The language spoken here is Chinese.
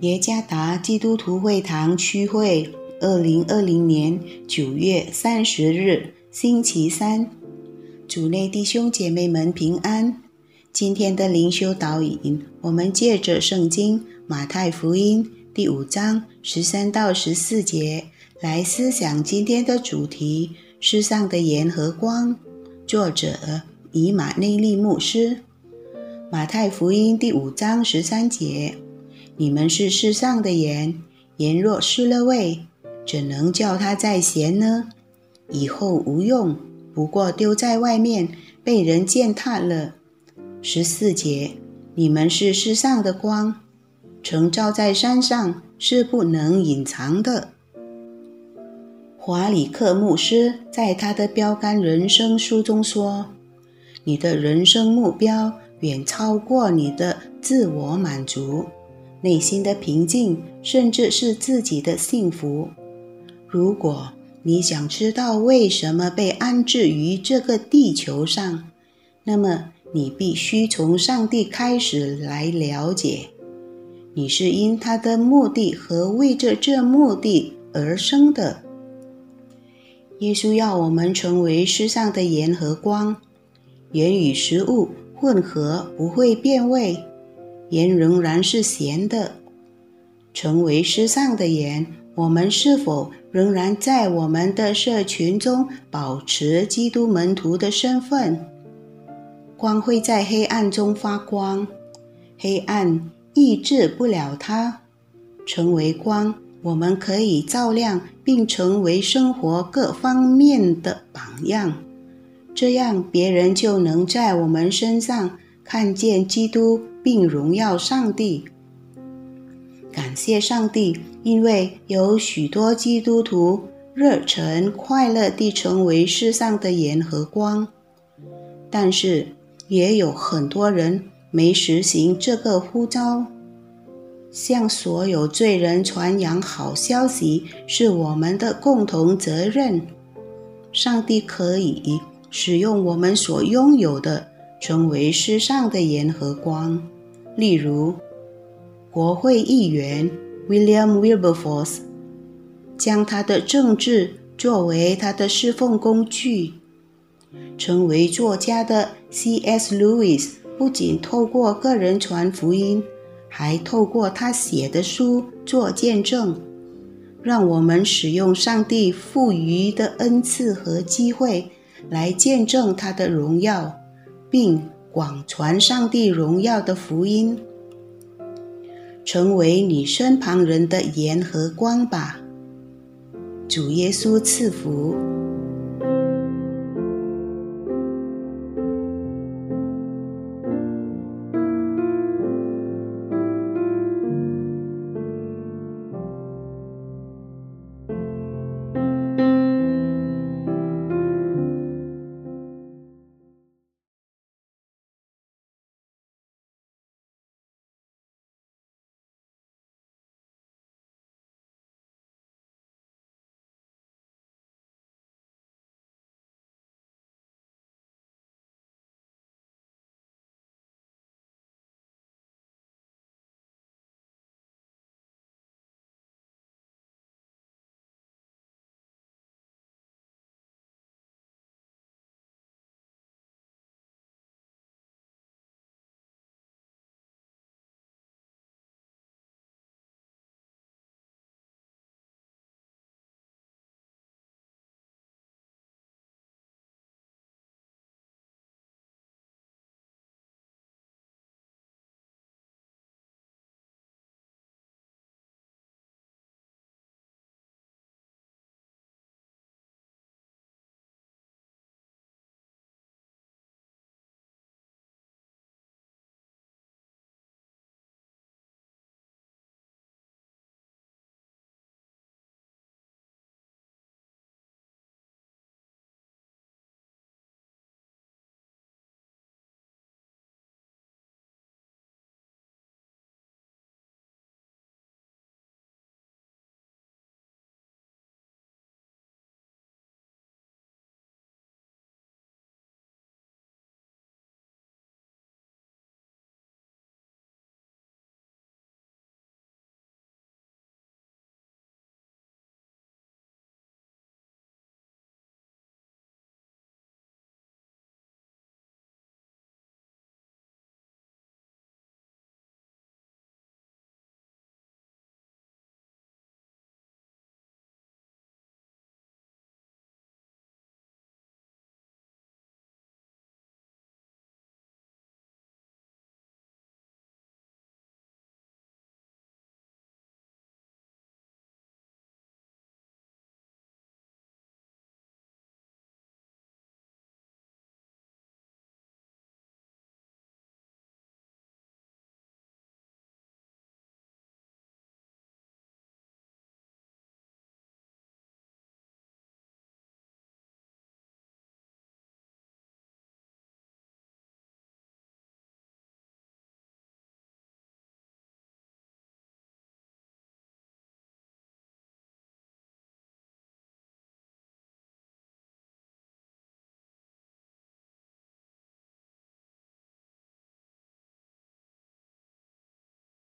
耶加达基督徒会堂区会，二零二零年九月三十日，星期三，主内弟兄姐妹们平安。今天的灵修导引，我们借着圣经马太福音第五章十三到十四节来思想今天的主题：世上的盐和光。作者以马内利牧师。马太福音第五章十三节：你们是世上的盐，盐若失了味，怎能叫它再咸呢？以后无用，不过丢在外面，被人践踏了。十四节：你们是世上的光，曾照在山上，是不能隐藏的。华里克牧师在他的标杆人生书中说：“你的人生目标。”远超过你的自我满足、内心的平静，甚至是自己的幸福。如果你想知道为什么被安置于这个地球上，那么你必须从上帝开始来了解。你是因他的目的和为着这目的而生的。耶稣要我们成为世上的盐和光，盐与食物。混合不会变味，盐仍然是咸的。成为世上的盐，我们是否仍然在我们的社群中保持基督门徒的身份？光会在黑暗中发光，黑暗抑制不了它。成为光，我们可以照亮并成为生活各方面的榜样。这样，别人就能在我们身上看见基督，并荣耀上帝。感谢上帝，因为有许多基督徒热忱快乐地成为世上的盐和光，但是也有很多人没实行这个呼召。向所有罪人传扬好消息是我们的共同责任。上帝可以。使用我们所拥有的，成为世上的盐和光。例如，国会议员 William Wilberforce 将他的政治作为他的侍奉工具；成为作家的 C.S. Lewis 不仅透过个人传福音，还透过他写的书做见证。让我们使用上帝赋予的恩赐和机会。来见证他的荣耀，并广传上帝荣耀的福音，成为你身旁人的盐和光吧。主耶稣赐福。